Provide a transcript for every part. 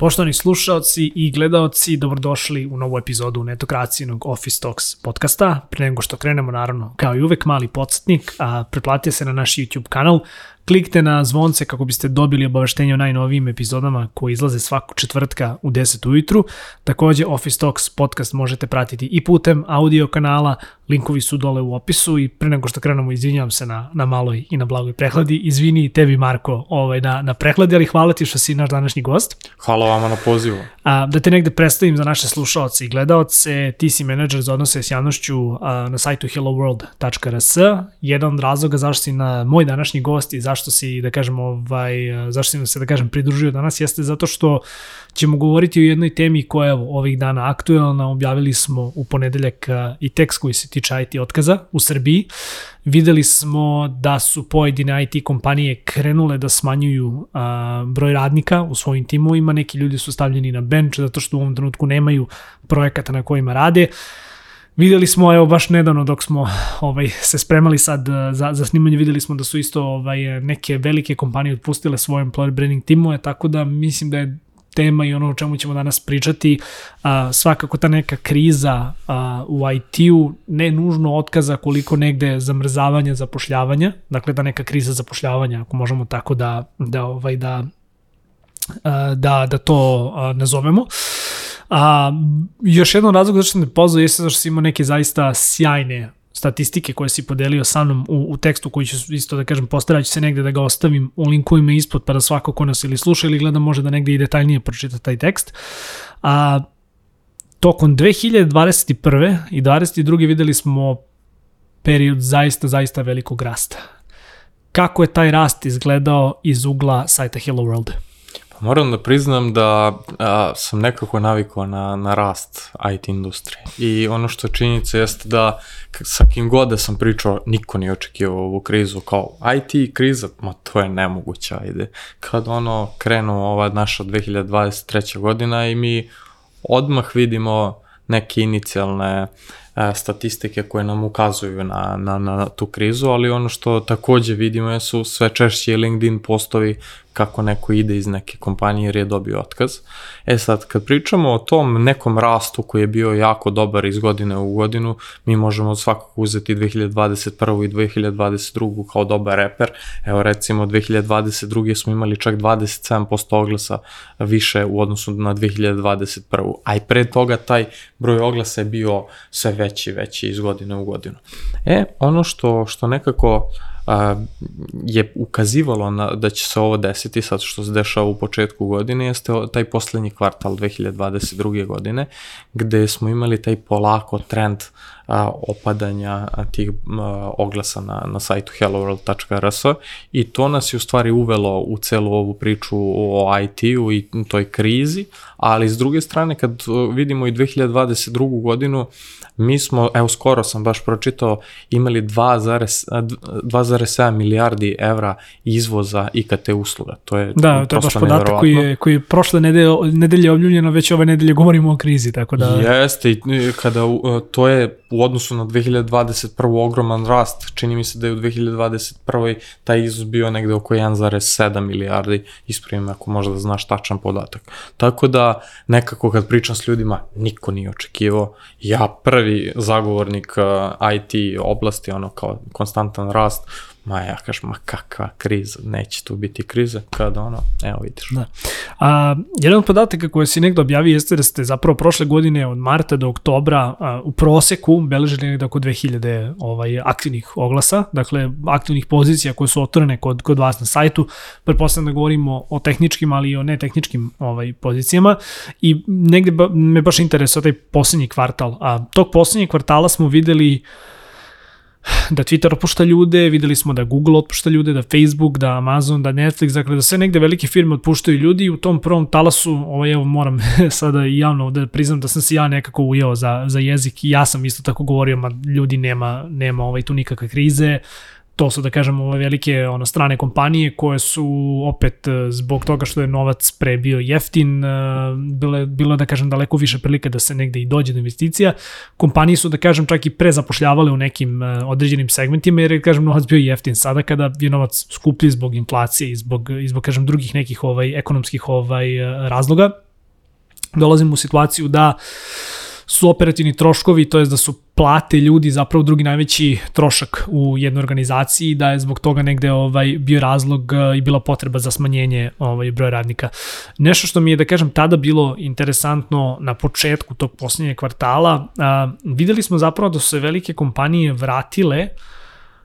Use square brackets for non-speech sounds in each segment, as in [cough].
Poštovani slušalci i gledaoci, dobrodošli u novu epizodu netokracijenog Office Talks podcasta. Pre nego što krenemo, naravno, kao i uvek, mali podsjetnik, a pretplatite se na naš YouTube kanal, Klikte na zvonce kako biste dobili obaveštenje o najnovijim epizodama koji izlaze svaku četvrtka u 10 ujutru. Takođe Office Talks podcast možete pratiti i putem audio kanala, linkovi su dole u opisu i pre nego što krenemo izvinjavam se na, na maloj i na blagoj prehladi. Izvini tebi Marko ovaj, na, na prehladi, ali hvala ti što si naš današnji gost. Hvala vama na pozivu. A, da te negde predstavim za naše slušalce i gledaoce, ti si menadžer za odnose s javnošću a, na sajtu helloworld.rs. Jedan od razloga zašto si na moj današnji gost i zašto si, da kažem, ovaj, zašto se, da kažem, pridružio danas, jeste zato što ćemo govoriti o jednoj temi koja je ovih dana aktuelna. Objavili smo u ponedeljak i tekst koji se tiče IT otkaza u Srbiji. Videli smo da su pojedine IT kompanije krenule da smanjuju a, broj radnika u svojim timovima. Neki ljudi su stavljeni na bench zato što u ovom trenutku nemaju projekata na kojima rade. Videli smo, evo baš nedavno dok smo ovaj, se spremali sad za, za snimanje, videli smo da su isto ovaj, neke velike kompanije otpustile svoje employer branding timove, tako da mislim da je tema i ono o čemu ćemo danas pričati, a, svakako ta neka kriza a, u IT-u, ne nužno otkaza koliko negde zamrzavanja zapošljavanja, dakle da neka kriza zapošljavanja, ako možemo tako da, da, ovaj, da, a, da, da to a, nazovemo. A, još jedan razlog zašto sam te pozvao jeste zašto si imao neke zaista sjajne statistike koje si podelio sa mnom u, u tekstu koji ću isto da kažem postarat ću se negde da ga ostavim u linkovima ispod pa da svako ko nas ili sluša ili gleda može da negde i detaljnije pročita taj tekst. A, tokom 2021. i 2022. videli smo period zaista, zaista velikog rasta. Kako je taj rast izgledao iz ugla sajta Hello World? Moram da priznam da a, sam nekako navikao na, na rast IT industrije. I ono što je činjenica jeste da sa kim god da sam pričao, niko nije očekivao ovu krizu kao IT kriza, ma to je nemoguće, ajde. Kad ono krenu ova naša 2023. godina i mi odmah vidimo neke inicijalne statistike koje nam ukazuju na, na, na tu krizu, ali ono što takođe vidimo su sve češće LinkedIn postovi kako neko ide iz neke kompanije jer je dobio otkaz. E sad, kad pričamo o tom nekom rastu koji je bio jako dobar iz godine u godinu, mi možemo svakako uzeti 2021. i 2022. kao dobar reper. Evo recimo 2022. smo imali čak 27% oglasa više u odnosu na 2021. A i pre toga taj broj oglasa je bio sve veći veći iz godine u godinu. E, ono što, što nekako a, je ukazivalo na, da će se ovo desiti sad što se dešava u početku godine jeste taj poslednji kvartal 2022. godine gde smo imali taj polako trend a, opadanja tih a, oglasa na, na sajtu helloworld.rs i to nas je u stvari uvelo u celu ovu priču o IT-u i toj krizi, ali s druge strane kad vidimo i 2022. godinu mi smo, evo skoro sam baš pročitao, imali 2,7 milijardi evra izvoza IKT usluga. To je Da, to je baš podatak koji je, koji je prošle nedelje, nedelje objavljeno, već ove nedelje govorimo o krizi, tako da... Jeste, i kada to je u odnosu na 2021. ogroman rast, čini mi se da je u 2021. taj izvoz bio negde oko 1,7 milijardi, ispravim ako možda znaš tačan podatak. Tako da nekako kad pričam s ljudima, niko nije očekivao. Ja prvi zagovornik IT oblasti, ono kao konstantan rast, ma ja kažem, ma kakva kriza, neće tu biti kriza, kada ono, evo vidiš. Da. A, jedan od podataka koje si negde objavio jeste da ste zapravo prošle godine od marta do oktobra a, u proseku beležili negde oko 2000 ovaj, aktivnih oglasa, dakle aktivnih pozicija koje su otvorene kod, kod vas na sajtu, pretpostavljam da govorimo o tehničkim, ali i o netehničkim ovaj, pozicijama i negde ba, me baš interesuje taj poslednji kvartal. A, tog poslednjeg kvartala smo videli da Twitter otpušta ljude, videli smo da Google otpušta ljude, da Facebook, da Amazon, da Netflix, dakle da sve negde velike firme otpuštaju ljudi i u tom prvom talasu, ovaj, evo moram [laughs] sada i javno da priznam da sam se ja nekako ujeo za, za jezik i ja sam isto tako govorio, ma ljudi nema, nema ovaj, tu nikakve krize, to su da kažemo ove velike ono strane kompanije koje su opet e, zbog toga što je novac pre bio jeftin e, bilo bilo da kažem daleko više prilike da se negde i dođe do investicija. Kompanije su da kažem čak i pre zapošljavale u nekim e, određenim segmentima jer je kažem novac bio jeftin. Sada kada je novac skuplji zbog inflacije i zbog i zbog kažem drugih nekih ovaj ekonomskih ovaj razloga dolazimo u situaciju da su operativni troškovi, to je da su plate ljudi zapravo drugi najveći trošak u jednoj organizaciji, da je zbog toga negde ovaj bio razlog eh, i bila potreba za smanjenje ovaj broja radnika. Nešto što mi je da kažem tada bilo interesantno na početku tog poslednjeg kvartala, a, videli smo zapravo da su se velike kompanije vratile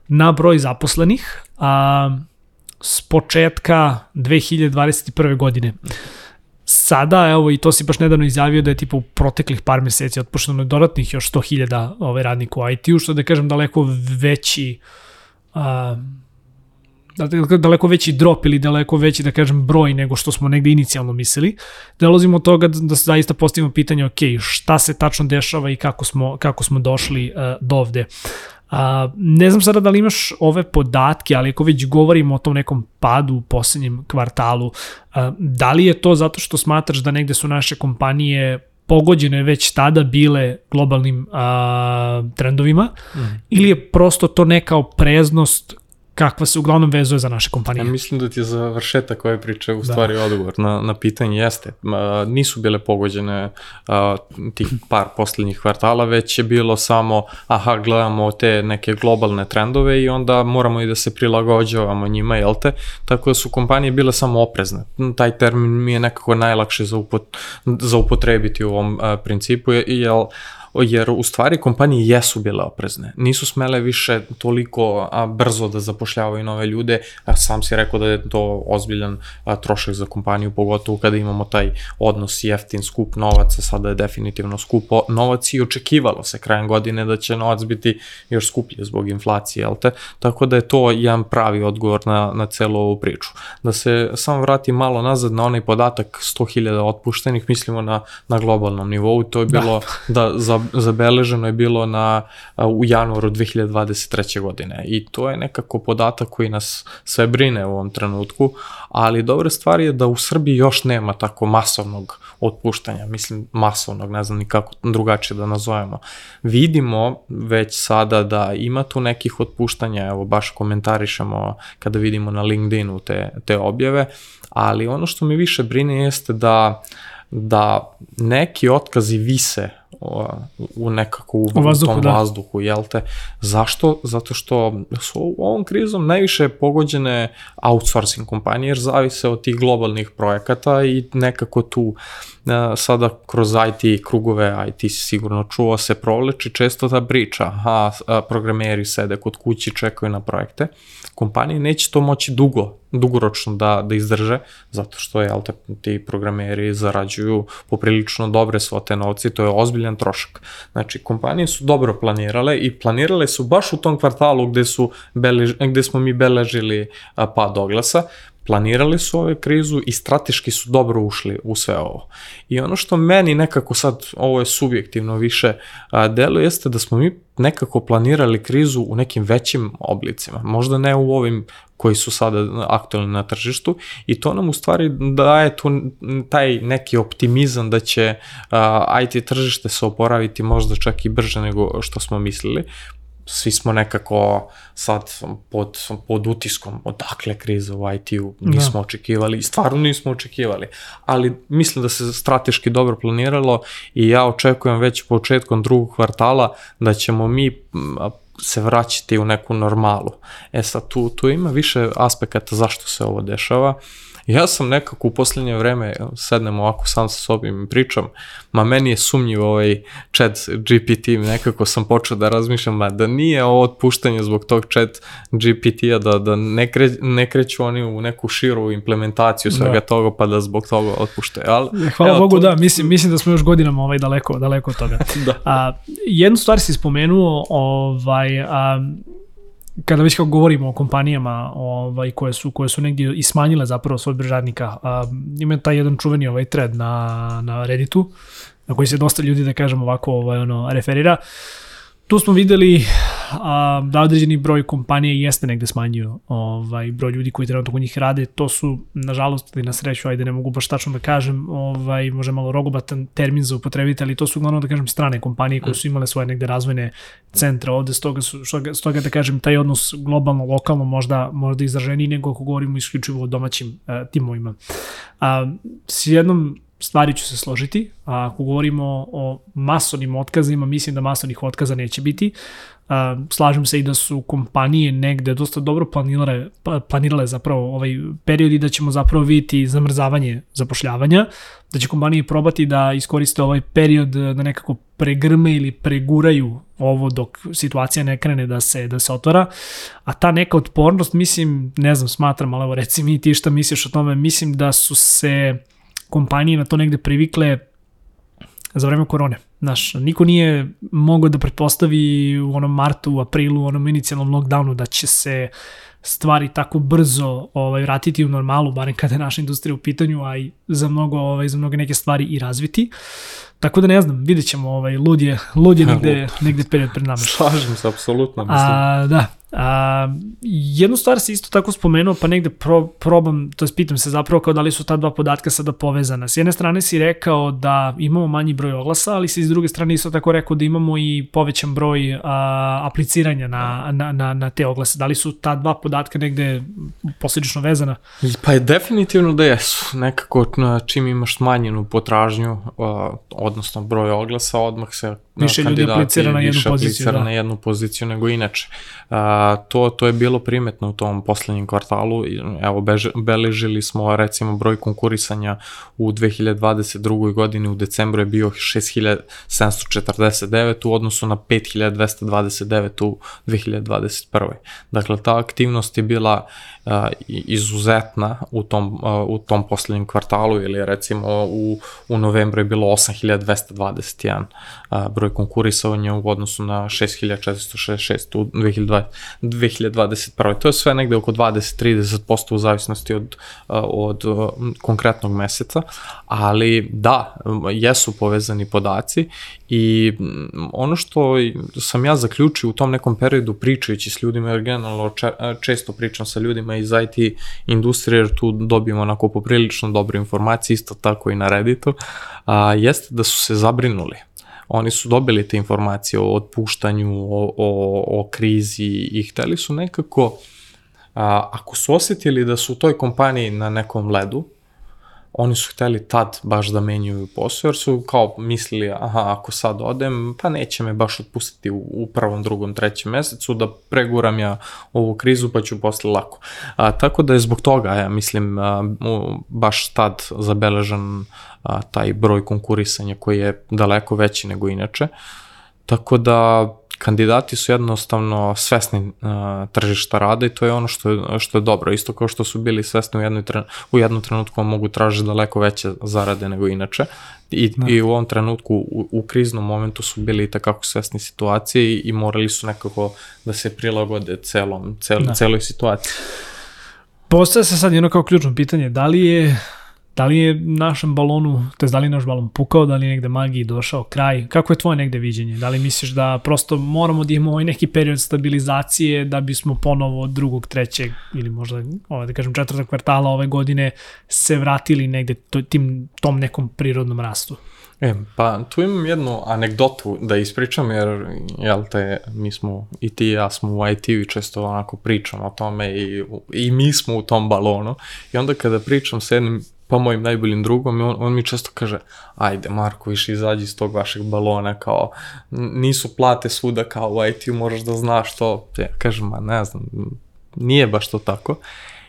na broj zaposlenih a, s početka 2021. godine sada, evo i to si baš nedavno izjavio da je tipa u proteklih par meseci otpušteno dodatnih još 100.000 ovaj, radnika u IT-u, što da kažem daleko veći daleko veći drop ili daleko veći, da kažem, broj nego što smo negde inicijalno mislili. Dolazimo od toga da, da zaista postavimo pitanje, ok, šta se tačno dešava i kako smo, kako smo došli uh, do ovde. A, ne znam sada da li imaš ove podatke, ali ako već govorimo o tom nekom padu u poslednjem kvartalu, a, da li je to zato što smatraš da negde su naše kompanije pogođene već tada bile globalnim a, trendovima mm. ili je prosto to neka opreznost kakva se uglavnom vezuje za naše kompanije. Ja mislim da ti je završetak ove priče u da. stvari da. odgovor na, na pitanje jeste. Ma, nisu bile pogođene a, tih par poslednjih kvartala, već je bilo samo, aha, gledamo te neke globalne trendove i onda moramo i da se prilagođavamo njima, jel te? Tako da su kompanije bile samo oprezne. Taj termin mi je nekako najlakše za, upot, za upotrebiti u ovom a, principu, jel jer u stvari kompanije jesu bile oprezne. Nisu smele više toliko a, brzo da zapošljavaju nove ljude, a sam si rekao da je to ozbiljan a, trošak za kompaniju, pogotovo kada imamo taj odnos jeftin skup novaca, sada je definitivno skup novac i očekivalo se krajem godine da će novac biti još skuplji zbog inflacije, jel te? Tako da je to jedan pravi odgovor na, na celu ovu priču. Da se samo vratim malo nazad na onaj podatak 100.000 otpuštenih, mislimo na, na globalnom nivou, to je da. bilo da, da za zabeleženo je bilo na, u januaru 2023. godine i to je nekako podatak koji nas sve brine u ovom trenutku, ali dobra stvar je da u Srbiji još nema tako masovnog otpuštanja, mislim masovnog, ne znam ni kako drugačije da nazovemo. Vidimo već sada da ima tu nekih otpuštanja, evo baš komentarišemo kada vidimo na LinkedInu te, te objave, ali ono što mi više brine jeste da da neki otkazi vise u nekako u, u vazduhu, tom da. vazduhu, jel te? Zašto? Zato što su ovom krizom najviše pogođene outsourcing kompanije, jer zavise od tih globalnih projekata i nekako tu sada kroz IT krugove, IT si sigurno čuo, se proleči često ta priča, aha, programeri sede kod kući, čekaju na projekte. Kompanije neće to moći dugo, dugoročno da, da izdrže, zato što je, te, ti programeri zarađuju poprilično dobre svote novci, to je ozbiljan trošak. Znači, kompanije su dobro planirale i planirale su baš u tom kvartalu gde, su belež, gde smo mi beležili pad oglasa, planirali su ove krizu i strateški su dobro ušli u sve ovo. I ono što meni nekako sad, ovo je subjektivno više delo, jeste da smo mi nekako planirali krizu u nekim većim oblicima, možda ne u ovim koji su sada aktualni na tržištu i to nam u stvari daje tu taj neki optimizam da će a, IT tržište se oporaviti možda čak i brže nego što smo mislili, svi smo nekako sad pod, pod utiskom odakle kriza u IT-u nismo da. očekivali, stvarno nismo očekivali, ali mislim da se strateški dobro planiralo i ja očekujem već početkom drugog kvartala da ćemo mi se vraćati u neku normalu. E sad, tu, tu ima više aspekata zašto se ovo dešava. Ja sam nekako u poslednje vreme, sednem ovako sam sa sobim i pričam, ma meni je sumnjiv ovaj chat GPT, nekako sam počeo da razmišljam, ma da nije ovo otpuštanje zbog tog chat GPT-a, da, da ne, kre, ne kreću oni u neku širu implementaciju svega da. toga, pa da zbog toga otpuštaju. Ali, Hvala evo, Bogu, to, da, mislim, mislim da smo još godinama ovaj daleko, daleko od toga. [laughs] da. A, jednu stvar si spomenuo, ovaj, a, kada već kako govorimo o kompanijama ovaj, koje, su, koje su negdje i smanjile zapravo svoj broj radnika, a, ima taj jedan čuveni ovaj thread na, na Redditu, na koji se dosta ljudi, da kažem ovako, ovaj, ono, referira. Tu smo videli a, da određeni broj kompanija jeste negde smanjio ovaj, broj ljudi koji trenutno kod njih rade. To su, nažalost, ili na sreću, ajde ne mogu baš tačno da kažem, ovaj, može malo rogobatan termin za upotrebiti, ali to su uglavnom, da kažem, strane kompanije koje su imale svoje negde razvojne centre ovde, stoga, su, stoga, stoga da kažem, taj odnos globalno, lokalno možda, možda izraženiji nego ako govorimo isključivo o domaćim uh, timovima. A, s jednom stvari ću se složiti. A ako govorimo o masovnim otkazima, mislim da masovnih otkaza neće biti. Slažem se i da su kompanije negde dosta dobro planirale, pa, planirale zapravo ovaj period i da ćemo zapravo vidjeti zamrzavanje zapošljavanja, da će kompanije probati da iskoriste ovaj period da nekako pregrme ili preguraju ovo dok situacija ne krene da se da se otvara, a ta neka otpornost, mislim, ne znam, smatram, ali evo reci mi ti šta misliš o tome, mislim da su se kompanije na to negde privikle za vreme korone. Znaš, niko nije mogao da pretpostavi u onom martu, u aprilu, u onom inicijalnom lockdownu da će se stvari tako brzo ovaj, vratiti u normalu, barem kada je naša industrija u pitanju, a i za mnogo, ovaj, za mnogo neke stvari i razviti. Tako da ne znam, vidjet ćemo, ovaj, lud je, lud je negde, negde period pred nama. Slažem se, apsolutno. Mislim. A, da, A, jednu stvar se isto tako spomenuo, pa negde pro, probam, to je pitam se zapravo kao da li su ta dva podatka sada povezana. S jedne strane si rekao da imamo manji broj oglasa, ali si s druge strane isto tako rekao da imamo i povećan broj a, apliciranja na, na, na, na te oglase. Da li su ta dva podatka negde posljedično vezana? Pa je definitivno da jesu. Nekako čim imaš smanjenu potražnju, a, odnosno broj oglasa, odmah se više ljudi aplicira na jednu poziciju. Više da. na jednu poziciju nego inače. A, to, to je bilo primetno u tom poslednjem kvartalu. Evo, beže, beležili smo recimo broj konkurisanja u 2022. godini u decembru je bio 6749 u odnosu na 5229 u 2021. Dakle, ta aktivnost je bila a, izuzetna u tom, a, u tom poslednjem kvartalu ili recimo u, u novembru je bilo 8221 a, broj konkurisavanja u odnosu na 6466 u 2020, 2021. To je sve negde oko 20-30% u zavisnosti od, od konkretnog meseca, ali da, jesu povezani podaci i ono što sam ja zaključio u tom nekom periodu pričajući s ljudima, jer generalno često pričam sa ljudima iz IT industrije, jer tu dobijemo onako poprilično dobre informacije, isto tako i na Redditu, a, jeste da su se zabrinuli oni su dobili te informacije o otpuštanju, o, o, o krizi i hteli su nekako, a, ako su osetili da su u toj kompaniji na nekom ledu, oni su hteli tad baš da menjuju posao, jer su kao mislili, aha, ako sad odem, pa neće me baš otpustiti u, u prvom, drugom, trećem mesecu, da preguram ja ovu krizu, pa ću posle lako. A, tako da je zbog toga, ja mislim, a, baš tad zabeležan a, taj broj konkurisanja koji je daleko veći nego inače. Tako da kandidati su jednostavno svesni uh, tržišta rada i to je ono što je, što je dobro. Isto kao što su bili svesni u, jednoj, u jednom trenutku mogu tražiti daleko veće zarade nego inače. I, da. i u ovom trenutku u, u kriznom momentu su bili i takako svesni situacije i, i morali su nekako da se prilagode celom, cel, da. celoj situaciji. Postaje se sad jedno kao ključno pitanje, da li je Da li je našem balonu, to je da li je naš balon pukao, da li je negde magiji došao kraj? Kako je tvoje negde viđenje? Da li misliš da prosto moramo da imamo ovaj neki period stabilizacije da bismo ponovo drugog, trećeg ili možda ovaj, da kažem četvrtog kvartala ove godine se vratili negde to, tim, tom nekom prirodnom rastu? E, pa tu imam jednu anegdotu da ispričam, jer, jel te, mi smo, i ti i ja smo u IT-u i često onako pričamo o tome i, i mi smo u tom balonu. I onda kada pričam sa jednim pa mojim najboljim drugom on, on mi često kaže ajde Marko više izađi iz tog vašeg balona kao nisu plate svuda kao u IT-u moraš da znaš to. Ja kažem ma ne znam nije baš to tako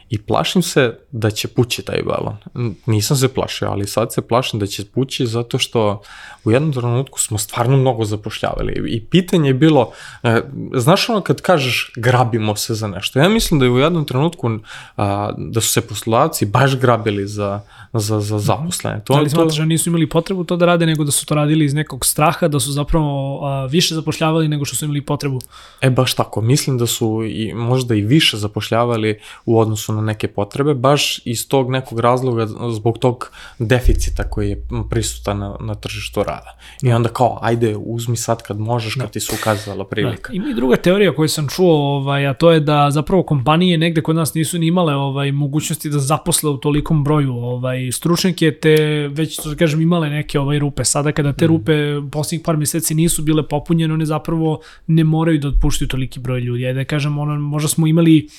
i plašim se da će pući taj balon. Nisam se plašio, ali sad se plašim da će pući zato što u jednom trenutku smo stvarno mnogo zapošljavali i pitanje je bilo, e, znaš ono kad kažeš grabimo se za nešto, ja mislim da je u jednom trenutku a, da su se poslodavci baš grabili za, za, za zaposlene. To, da li smatraš da nisu imali potrebu to da rade, nego da su to radili iz nekog straha, da su zapravo a, više zapošljavali nego što su imali potrebu? E, baš tako. Mislim da su i možda i više zapošljavali u odnosu na neke potrebe, baš iz tog nekog razloga, zbog tog deficita koji je prisutan na, na tržištu rada. I onda kao, ajde, uzmi sad kad možeš, kad da. ti se ukazala prilika. Da. Ima i druga teorija koju sam čuo, ovaj, a to je da zapravo kompanije negde kod nas nisu ni imale ovaj, mogućnosti da zaposle u tolikom broju ovaj, stručnjake, te već, da kažem, imale neke ovaj, rupe. Sada kada te mm. rupe poslednjih par meseci nisu bile popunjene, one zapravo ne moraju da otpuštaju toliki broj ljudi. Ajde da kažem, ono, možda smo imali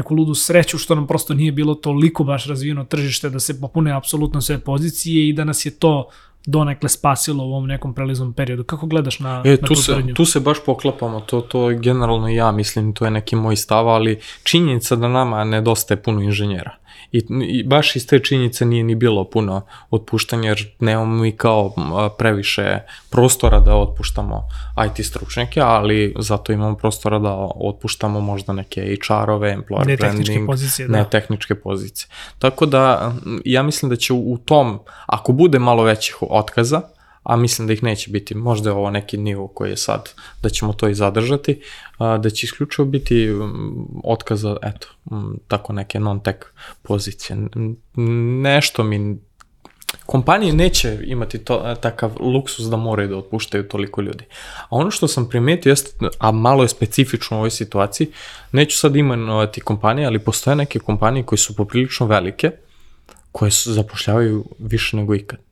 neku ludu sreću što nam prosto nije bilo toliko baš razvijeno tržište da se popune apsolutno sve pozicije i da nas je to donekle spasilo u ovom nekom preliznom periodu. Kako gledaš na, e, na tu tu se, tu se baš poklapamo, to, to generalno ja mislim, to je neki moj stav, ali činjenica da nama nedostaje puno inženjera. I, I baš iz te činjenice nije ni bilo puno otpuštanja, jer nemamo mi kao previše prostora da otpuštamo IT stručnjake, ali zato imamo prostora da otpuštamo možda neke HR-ove, employer Ne tehničke branding, pozicije, da. ne tehničke pozicije. Tako da, ja mislim da će u tom, ako bude malo većih otkaza, a mislim da ih neće biti, možda je ovo neki nivo koji je sad, da ćemo to i zadržati, da će isključivo biti m, otkaza, eto, m, tako neke non-tech pozicije. Nešto mi kompanije neće imati to, takav luksus da moraju da otpuštaju toliko ljudi. A ono što sam primetio, jest, a malo je specifično u ovoj situaciji, neću sad imenovati kompanije, ali postoje neke kompanije koje su poprilično velike, koje su, zapošljavaju više nego ikad.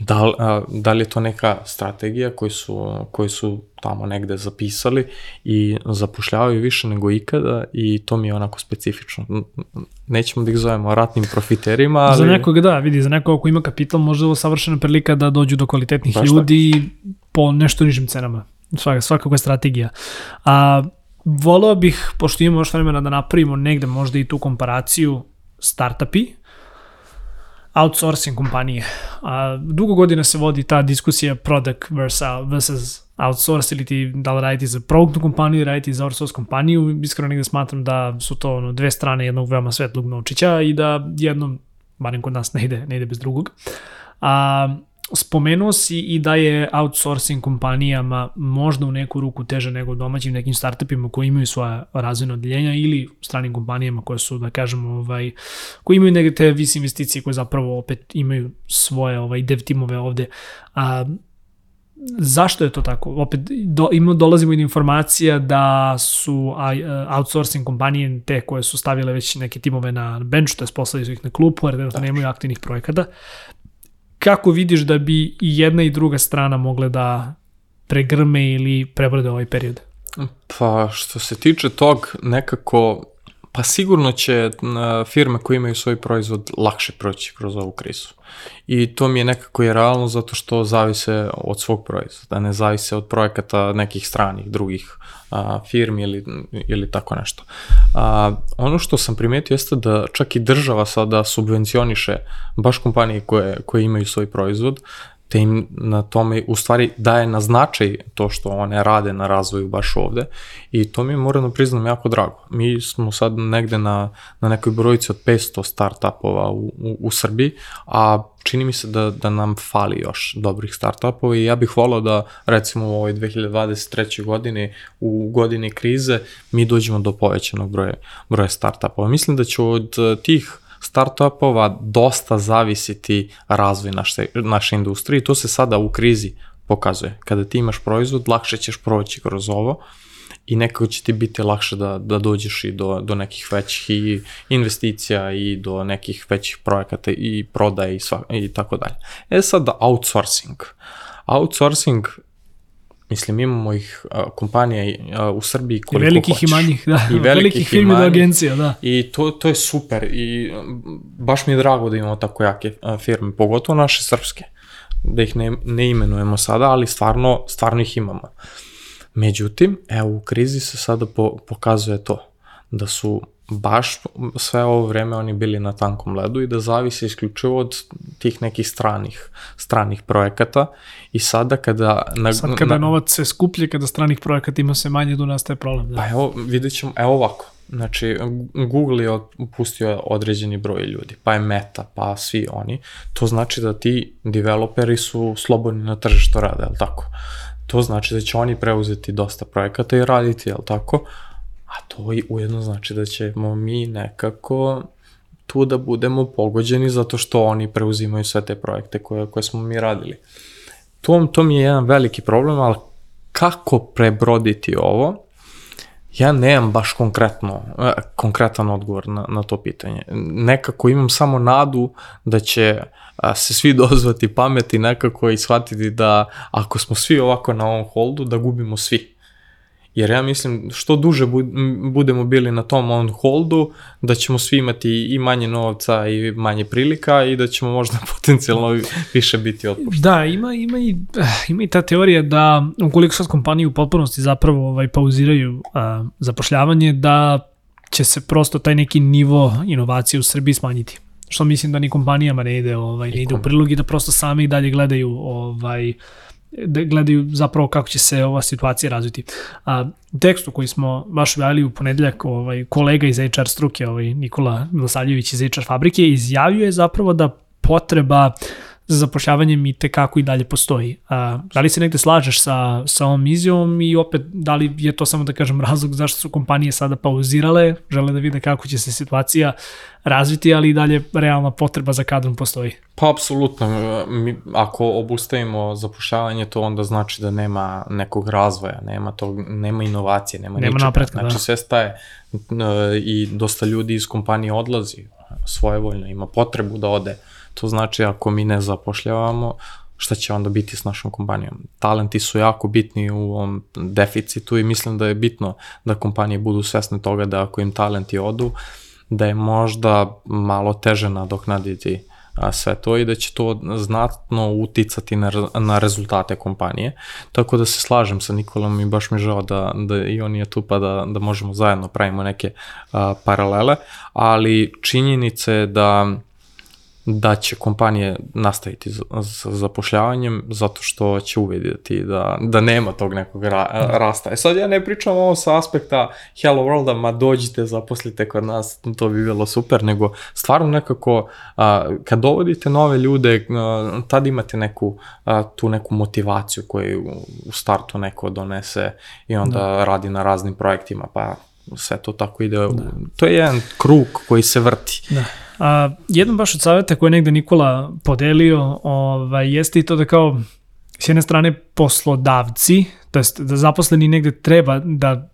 Da, li- a, da li je to neka strategija koju su, koju su tamo negde zapisali i zapošljavaju više nego ikada i to mi je onako specifično. Nećemo da ih zovemo ratnim profiterima, [laughs] ali... Za nekoga da, vidi, za nekoga ko ima kapital možda je ovo savršena prilika da dođu do kvalitetnih Baš ljudi po nešto nižim cenama. Svaka, svakako je strategija. A, volao bih, pošto imamo još vremena da napravimo negde možda i tu komparaciju startupi, outsourcing kompanije. A, dugo godina se vodi ta diskusija product versus, versus outsource ili ti da li raditi za produktnu kompaniju ili raditi za outsource kompaniju. Iskreno negde smatram da su to ono, dve strane jednog veoma svetlog novčića i da jednom, barem kod nas, [laughs] ne ide, ne ide bez drugog. A, spomenuo si i da je outsourcing kompanijama možda u neku ruku teže nego domaćim nekim startupima koji imaju svoja razvojna odeljenja ili stranim kompanijama koje su, da kažemo, ovaj, koji imaju neke te vis investicije koje zapravo opet imaju svoje ovaj, dev timove ovde. A, zašto je to tako? Opet do, ima, dolazimo i do informacija da su outsourcing kompanije te koje su stavile već neke timove na bench, to je poslali su ih na klupu, jer da nemaju aktivnih projekata. Kako vidiš da bi i jedna i druga strana mogle da pregrme ili prebrode ovaj period? Pa što se tiče tog nekako, pa sigurno će na, firme koje imaju svoj proizvod lakše proći kroz ovu krizu. I to mi je nekako i realno zato što zavise od svog proizvoda, ne zavise od projekata nekih stranih, drugih a, firmi ili, ili tako nešto. A, ono što sam primetio jeste da čak i država sada subvencioniše baš kompanije koje, koje imaju svoj proizvod, te im na tome u stvari daje na značaj to što one rade na razvoju baš ovde i to mi je moram da priznam jako drago. Mi smo sad negde na, na nekoj brojici od 500 startupova u, u, u Srbiji, a čini mi se da, da nam fali još dobrih startupova i ja bih volao da recimo u ovoj 2023. godini u godini krize mi dođemo do povećanog broja, broja startupova. Mislim da će od tih startupova dosta zavisiti razvoj naše, naše industrije i to se sada u krizi pokazuje. Kada ti imaš proizvod, lakše ćeš proći kroz ovo i nekako će ti biti lakše da, da dođeš i do, do nekih većih i investicija i do nekih većih projekata i prodaje i, sva, i tako dalje. E sad outsourcing. Outsourcing Mislim, imamo ih uh, kompanija uh, u Srbiji koliko I velikih hoćeš. i manjih, da. I [laughs] velikih, velikih firmi do agencija, da. I to, to je super i baš mi je drago da imamo tako jake a, firme, pogotovo naše srpske, da ih ne, ne imenujemo sada, ali stvarno, stvarno ih imamo. Međutim, evo u krizi se sada po, pokazuje to, da su baš sve ovo vreme oni bili na tankom ledu i da zavise isključivo od tih nekih stranih, stranih projekata i sada kada... Na, Sad kada je novac sve skuplje, kada stranih projekata ima sve manje, do nastaje problem. Da. Pa evo, vidjet ćemo, evo ovako. Znači, Google je pustio određeni broj ljudi, pa je Meta, pa svi oni. To znači da ti developeri su slobodni na tržištu rada, je li tako? To znači da će oni preuzeti dosta projekata i raditi, je li tako? A to i ujedno znači da ćemo mi nekako tu da budemo pogođeni zato što oni preuzimaju sve te projekte koje, koje smo mi radili. To, to mi je jedan veliki problem, ali kako prebroditi ovo, ja nemam baš konkretno, eh, konkretan odgovor na, na to pitanje. Nekako imam samo nadu da će a, se svi [laughs] dozvati pameti nekako i shvatiti da ako smo svi ovako na ovom holdu, da gubimo svi. Jer ja mislim, što duže budemo bili na tom on holdu, da ćemo svi imati i manje novca i manje prilika i da ćemo možda [laughs] potencijalno više biti otpušteni. Da, ima, ima, i, ima i ta teorija da ukoliko sad kompanije u potpunosti zapravo ovaj, pauziraju a, zapošljavanje, da će se prosto taj neki nivo inovacije u Srbiji smanjiti što mislim da ni kompanijama ne ide ovaj ne ide u prilog i da prosto sami dalje gledaju ovaj da gledaju zapravo kako će se ova situacija razviti. A, u tekstu koji smo baš objavili u ponedeljak, ovaj, kolega iz HR struke, ovaj, Nikola Milosavljević iz HR fabrike, izjavio je zapravo da potreba za zapošljavanjem i tekako i dalje postoji. A, da li se negde slažeš sa, sa ovom izjavom i opet da li je to samo da kažem razlog zašto su kompanije sada pauzirale, žele da vide kako će se situacija razviti, ali i dalje realna potreba za kadrom postoji? Pa apsolutno, mi, ako obustavimo zapošljavanje, to onda znači da nema nekog razvoja, nema, tog, nema inovacije, nema, nema ničega. Napretka, znači da. sve staje i dosta ljudi iz kompanije odlazi svojevoljno, ima potrebu da ode To znači ako mi ne zapošljavamo, šta će onda biti s našom kompanijom. Talenti su jako bitni u ovom deficitu i mislim da je bitno da kompanije budu svesne toga da ako im talenti odu, da je možda malo teže nadoknaditi a, sve to i da će to znatno uticati na, na rezultate kompanije. Tako da se slažem sa Nikolom i baš mi žao da, da i on je tu pa da, da možemo zajedno pravimo neke a, paralele, ali činjenica je da da će kompanije nastaviti sa zapošljavanjem zato što će uvidjeti da, da nema tog nekog ra, rasta. E sad ja ne pričam ovo sa aspekta Hello Worlda, ma dođite, zaposlite kod nas, to bi bilo super, nego stvarno nekako a, kad dovodite nove ljude, a, tad imate neku, a, tu neku motivaciju koju u startu neko donese i onda da. radi na raznim projektima, pa sve to tako ide. Da. To je jedan krug koji se vrti. Da. A, jedan baš od savjeta koje je negde Nikola podelio ovaj, jeste i to da kao s jedne strane poslodavci, to jest da zaposleni negde treba da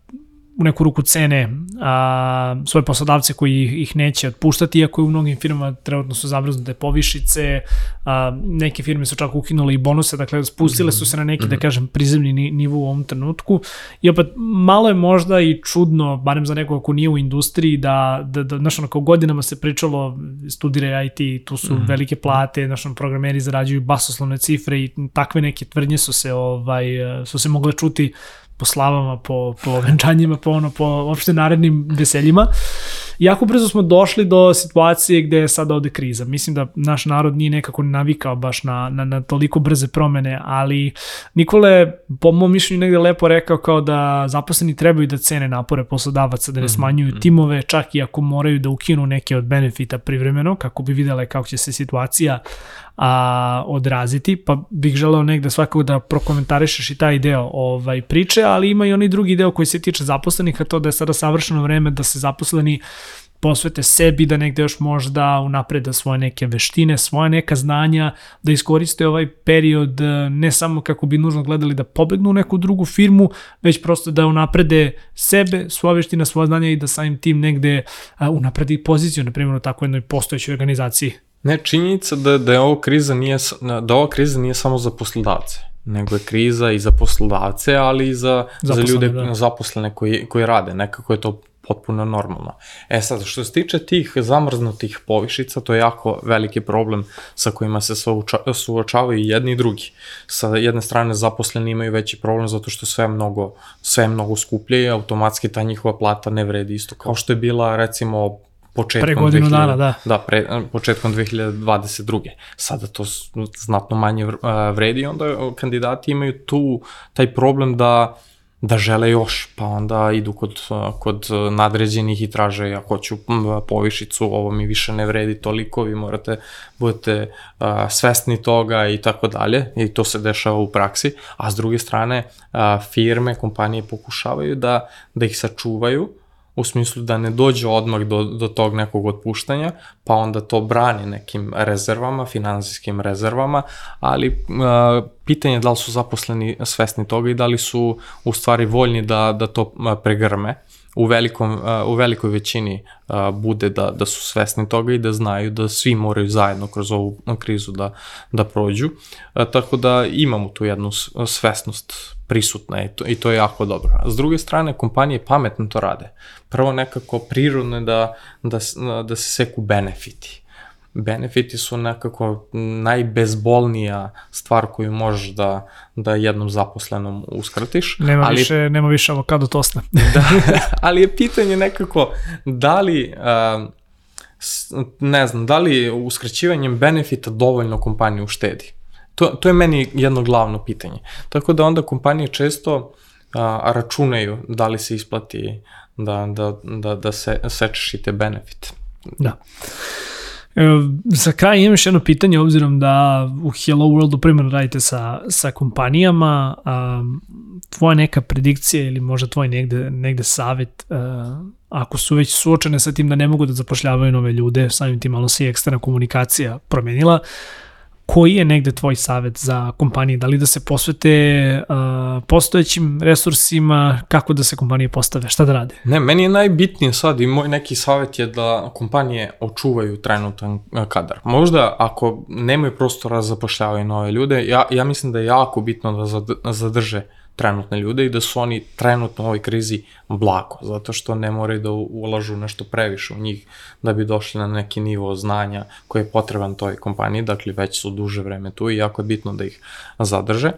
u neku ruku cene a, svoje poslodavce koji ih, ih neće otpuštati, iako je u mnogim firmama trenutno su zamrznute povišice, a, neke firme su čak ukinule i bonuse, dakle spustile su se na neki, da mhm. kažem, prizemni nivo u ovom trenutku. I opet, malo je možda i čudno, barem za nekog ko nije u industriji, da, da, da znaš, ono, kao godinama se pričalo, studire IT, tu su mm -hmm. velike plate, znaš, ono, programeri zarađuju basoslovne cifre i takve neke tvrdnje su se, ovaj, su se mogle čuti po slavama, po, po [laughs] venčanjima, po, ono, po opšte narednim veseljima. Jako brzo smo došli do situacije gde je sada ovde kriza. Mislim da naš narod nije nekako navikao baš na, na, na toliko brze promene, ali Nikole, po mom mišljenju, negde lepo rekao kao da zaposleni trebaju da cene napore poslodavaca, da ne mhm, smanjuju -hmm. timove, čak i ako moraju da ukinu neke od benefita privremeno, kako bi videle kako će se situacija a, odraziti, pa bih želeo negde svakako da prokomentarišeš i taj deo ovaj, priče, ali ima i onaj drugi deo koji se tiče zaposlenih, a to da je sada savršeno vreme da se zaposleni posvete sebi, da negde još možda unapreda svoje neke veštine, svoje neka znanja, da iskoriste ovaj period e, ne samo kako bi nužno gledali da pobegnu u neku drugu firmu, već prosto da unaprede sebe, svoje veštine, svoje znanja i da samim tim negde unapredi poziciju, na primjer u takvoj jednoj postojećoj organizaciji. Ne, činjenica da, da je ovo kriza nije, da ova kriza nije samo za poslodavce, nego je kriza i za poslodavce, ali i za, za ljude da. zaposlene koji, koji rade. Nekako je to potpuno normalno. E sad, što se tiče tih zamrznutih povišica, to je jako veliki problem sa kojima se suočavaju jedni i drugi. Sa jedne strane zaposleni imaju veći problem zato što sve je mnogo, sve je mnogo skuplje i automatski ta njihova plata ne vredi isto kao što je bila recimo početkom pre godinu 2000, dana, da. Da, pre, početkom 2022. Sada to znatno manje vredi, onda kandidati imaju tu taj problem da da žele još, pa onda idu kod, kod nadređenih i traže ja hoću povišicu, ovo mi više ne vredi toliko, vi morate budete uh, svesni toga i tako dalje i to se dešava u praksi, a s druge strane uh, firme, kompanije pokušavaju da, da ih sačuvaju u smislu da ne dođe odmah do, do tog nekog otpuštanja, pa onda to brani nekim rezervama, finansijskim rezervama, ali uh, pitanje je da li su zaposleni svesni toga i da li su u stvari voljni da, da to pregrme u, velikom, uh, u velikoj većini uh, bude da, da su svesni toga i da znaju da svi moraju zajedno kroz ovu krizu da, da prođu. Tako da imamo tu jednu svesnost prisutna i to, i to je jako dobro. A s druge strane, kompanije pametno to rade. Prvo nekako prirodno je da, da, da se seku benefiti benefiti su nekako najbezbolnija stvar koju možeš da, da jednom zaposlenom uskratiš. Nema, ali, više, nema više avokado tosne. [laughs] da, ali je pitanje nekako da li, uh, ne znam, da li uskraćivanjem benefita dovoljno kompaniju uštedi? To, to je meni jedno glavno pitanje. Tako da onda kompanije često uh, računaju da li se isplati da, da, da, da se sečeš i te benefite. Da. Za kraj imam još jedno pitanje, obzirom da u Hello Worldu primarno radite sa, sa kompanijama, um, tvoja neka predikcija ili možda tvoj negde, negde savet, uh, ako su već suočene sa tim da ne mogu da zapošljavaju nove ljude, samim tim malo se i eksterna komunikacija promenila, uh, koji je negde tvoj savet za kompanije? Da li da se posvete uh, postojećim resursima, kako da se kompanije postave, šta da rade? Ne, meni je najbitnije sad i moj neki savet je da kompanije očuvaju trenutan kadar. Možda ako nemaju prostora za zapošljavaju nove ljude, ja, ja mislim da je jako bitno da zadrže trenutne ljude i da su oni trenutno u ovoj krizi blako, zato što ne moraju da ulažu nešto previše u njih da bi došli na neki nivo znanja koji je potreban toj kompaniji, dakle već su duže vreme tu i jako je bitno da ih zadrže,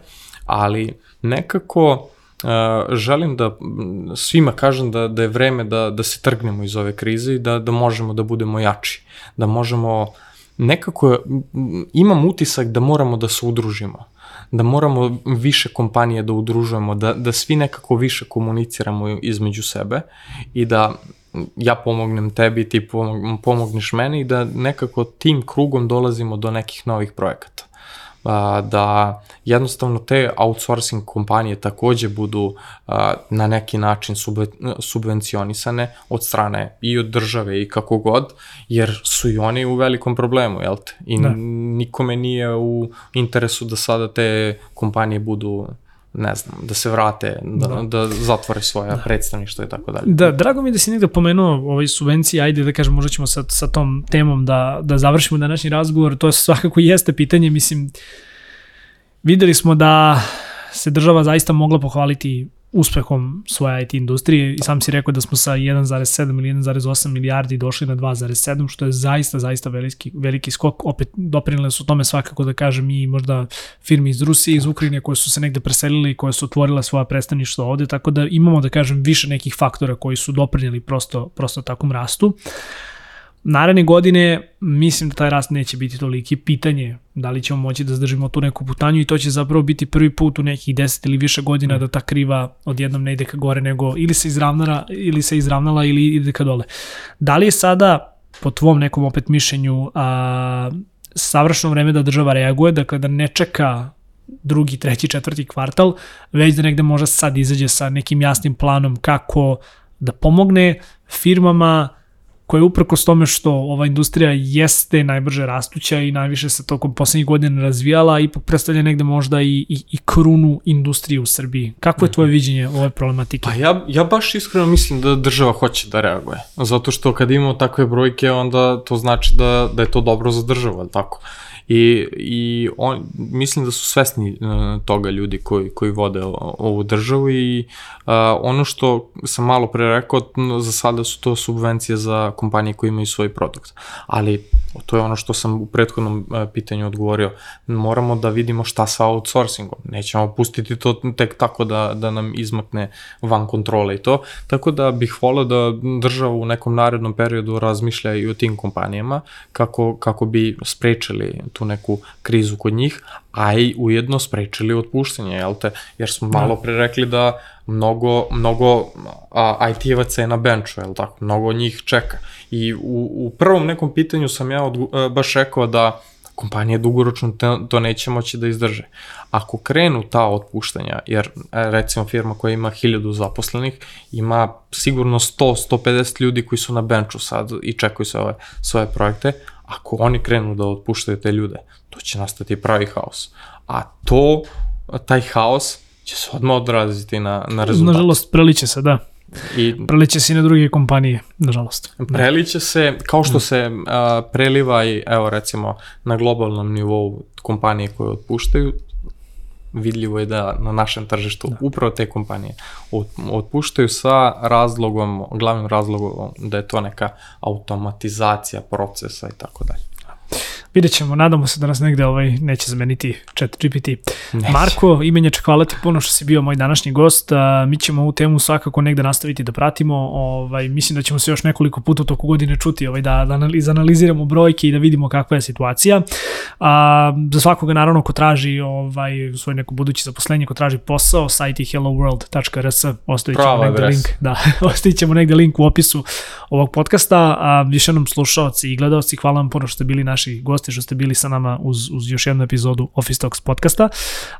ali nekako Uh, želim da svima kažem da, da je vreme da, da se trgnemo iz ove krize i da, da možemo da budemo jači, da možemo nekako imam utisak da moramo da se udružimo da moramo više kompanije da udružujemo, da, da svi nekako više komuniciramo između sebe i da ja pomognem tebi, ti pomogneš meni i da nekako tim krugom dolazimo do nekih novih projekata da jednostavno te outsourcing kompanije takođe budu na neki način subvencionisane od strane i od države i kako god, jer su i oni u velikom problemu, jel te? I da. nikome nije u interesu da sada te kompanije budu ne znam, da se vrate, da, da. da zatvore svoja da. predstavništva i tako dalje. Da, drago mi je da si negde pomenuo ovaj subvencije, ajde da kažem, možda ćemo sa, sa tom temom da, da završimo današnji razgovor, to svakako jeste pitanje, mislim, videli smo da se država zaista mogla pohvaliti uspehom svoje IT industrije i sam si rekao da smo sa 1,7 ili 1,8 milijardi došli na 2,7 što je zaista, zaista veliki, veliki skok. Opet doprinile su tome svakako da kažem i možda firme iz Rusije, iz Ukrajine koje su se negde preselile i koje su otvorile svoja predstavništva ovde, tako da imamo da kažem više nekih faktora koji su doprinili prosto, prosto takvom rastu. Uh, Naredne godine mislim da taj rast neće biti toliki. Pitanje da li ćemo moći da zdržimo tu neku putanju i to će zapravo biti prvi put u nekih 10 ili više godina da ta kriva odjednom ne ide ka gore nego ili se izravnala ili se izravnala ili ide ka dole. Da li je sada po tvom nekom opet mišljenju a, savršeno vreme da država reaguje, dakle da ne čeka drugi, treći, četvrti kvartal, već da negde može sad izađe sa nekim jasnim planom kako da pomogne firmama, koja je s tome što ova industrija jeste najbrže rastuća i najviše se tokom poslednjih godina razvijala, ipak predstavlja negde možda i, i, i krunu industrije u Srbiji. Kako je tvoje mhm. viđenje ove problematike? Pa ja, ja baš iskreno mislim da država hoće da reaguje. Zato što kad imamo takve brojke, onda to znači da, da je to dobro za državu, ali tako? I, i on, mislim da su svesni uh, toga ljudi koji, koji vode ovu državu i uh, ono što sam malo pre rekao, za sada su to subvencije za kompanije koje imaju svoj produkt. Ali to je ono što sam u prethodnom uh, pitanju odgovorio. Moramo da vidimo šta sa outsourcingom. Nećemo pustiti to tek tako da, da nam izmakne van kontrole i to. Tako da bih volio da država u nekom narednom periodu razmišlja i o tim kompanijama kako, kako bi sprečili tu neku krizu kod njih, a i ujedno sprečili otpuštanje, jel te? Jer smo da. malo pre rekli da mnogo, mnogo IT-evaca je na benču, jel tako? Mnogo njih čeka. I u, u prvom nekom pitanju sam ja odgu, e, baš rekao da kompanije dugoročno to neće moći da izdrže. Ako krenu ta otpuštanja, jer e, recimo firma koja ima 1000 zaposlenih, ima sigurno 100-150 ljudi koji su na benču sad i čekaju se ove svoje projekte, ako oni krenu da otpuštaju te ljude, to će nastati pravi haos. A to, taj haos će se odmah odraziti na, na rezultat. Nažalost, preliče se, da. I Preliće se i na druge kompanije, nažalost. preliće se, kao što se a, preliva i, evo recimo, na globalnom nivou kompanije koje otpuštaju, vidljivo je da na našem tržištu da. upravo te kompanije ot- otpuštaju sa razlogom, glavnim razlogom da je to neka automatizacija procesa i tako dalje. Vidjet ćemo, nadamo se da nas negde ovaj neće zameniti chat GPT. Neće. Marko, imenjač, hvala ti puno što si bio moj današnji gost. A, mi ćemo ovu temu svakako negde nastaviti da pratimo. Ovaj, mislim da ćemo se još nekoliko puta u toku godine čuti ovaj, da, da analiz- analiziramo brojke i da vidimo kakva je situacija. A, za svakoga naravno ko traži ovaj, svoj neko budući zaposlenje, ko traži posao, sajt je helloworld.rs, ostavit ćemo Prava negde adresa. link, da, [laughs] ostavit ćemo negde link u opisu ovog podcasta. A, još jednom slušalci i gledalci, hvala vam puno što ste bili naši gosti, što ste bili sa nama uz, uz još jednu epizodu Office Talks podcasta.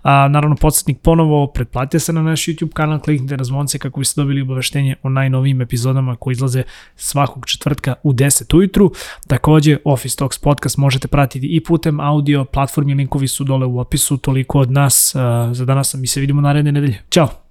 A, naravno, podsjetnik ponovo, pretplatite se na naš YouTube kanal, kliknite na zvonce kako biste dobili obaveštenje o najnovijim epizodama koji izlaze svakog četvrtka u 10 ujutru. Takođe, Office Talks podcast možete pratiti i putem audio, platformi linkovi su dole u opisu, toliko od nas. A, za danas mi se vidimo naredne nedelje. Ćao!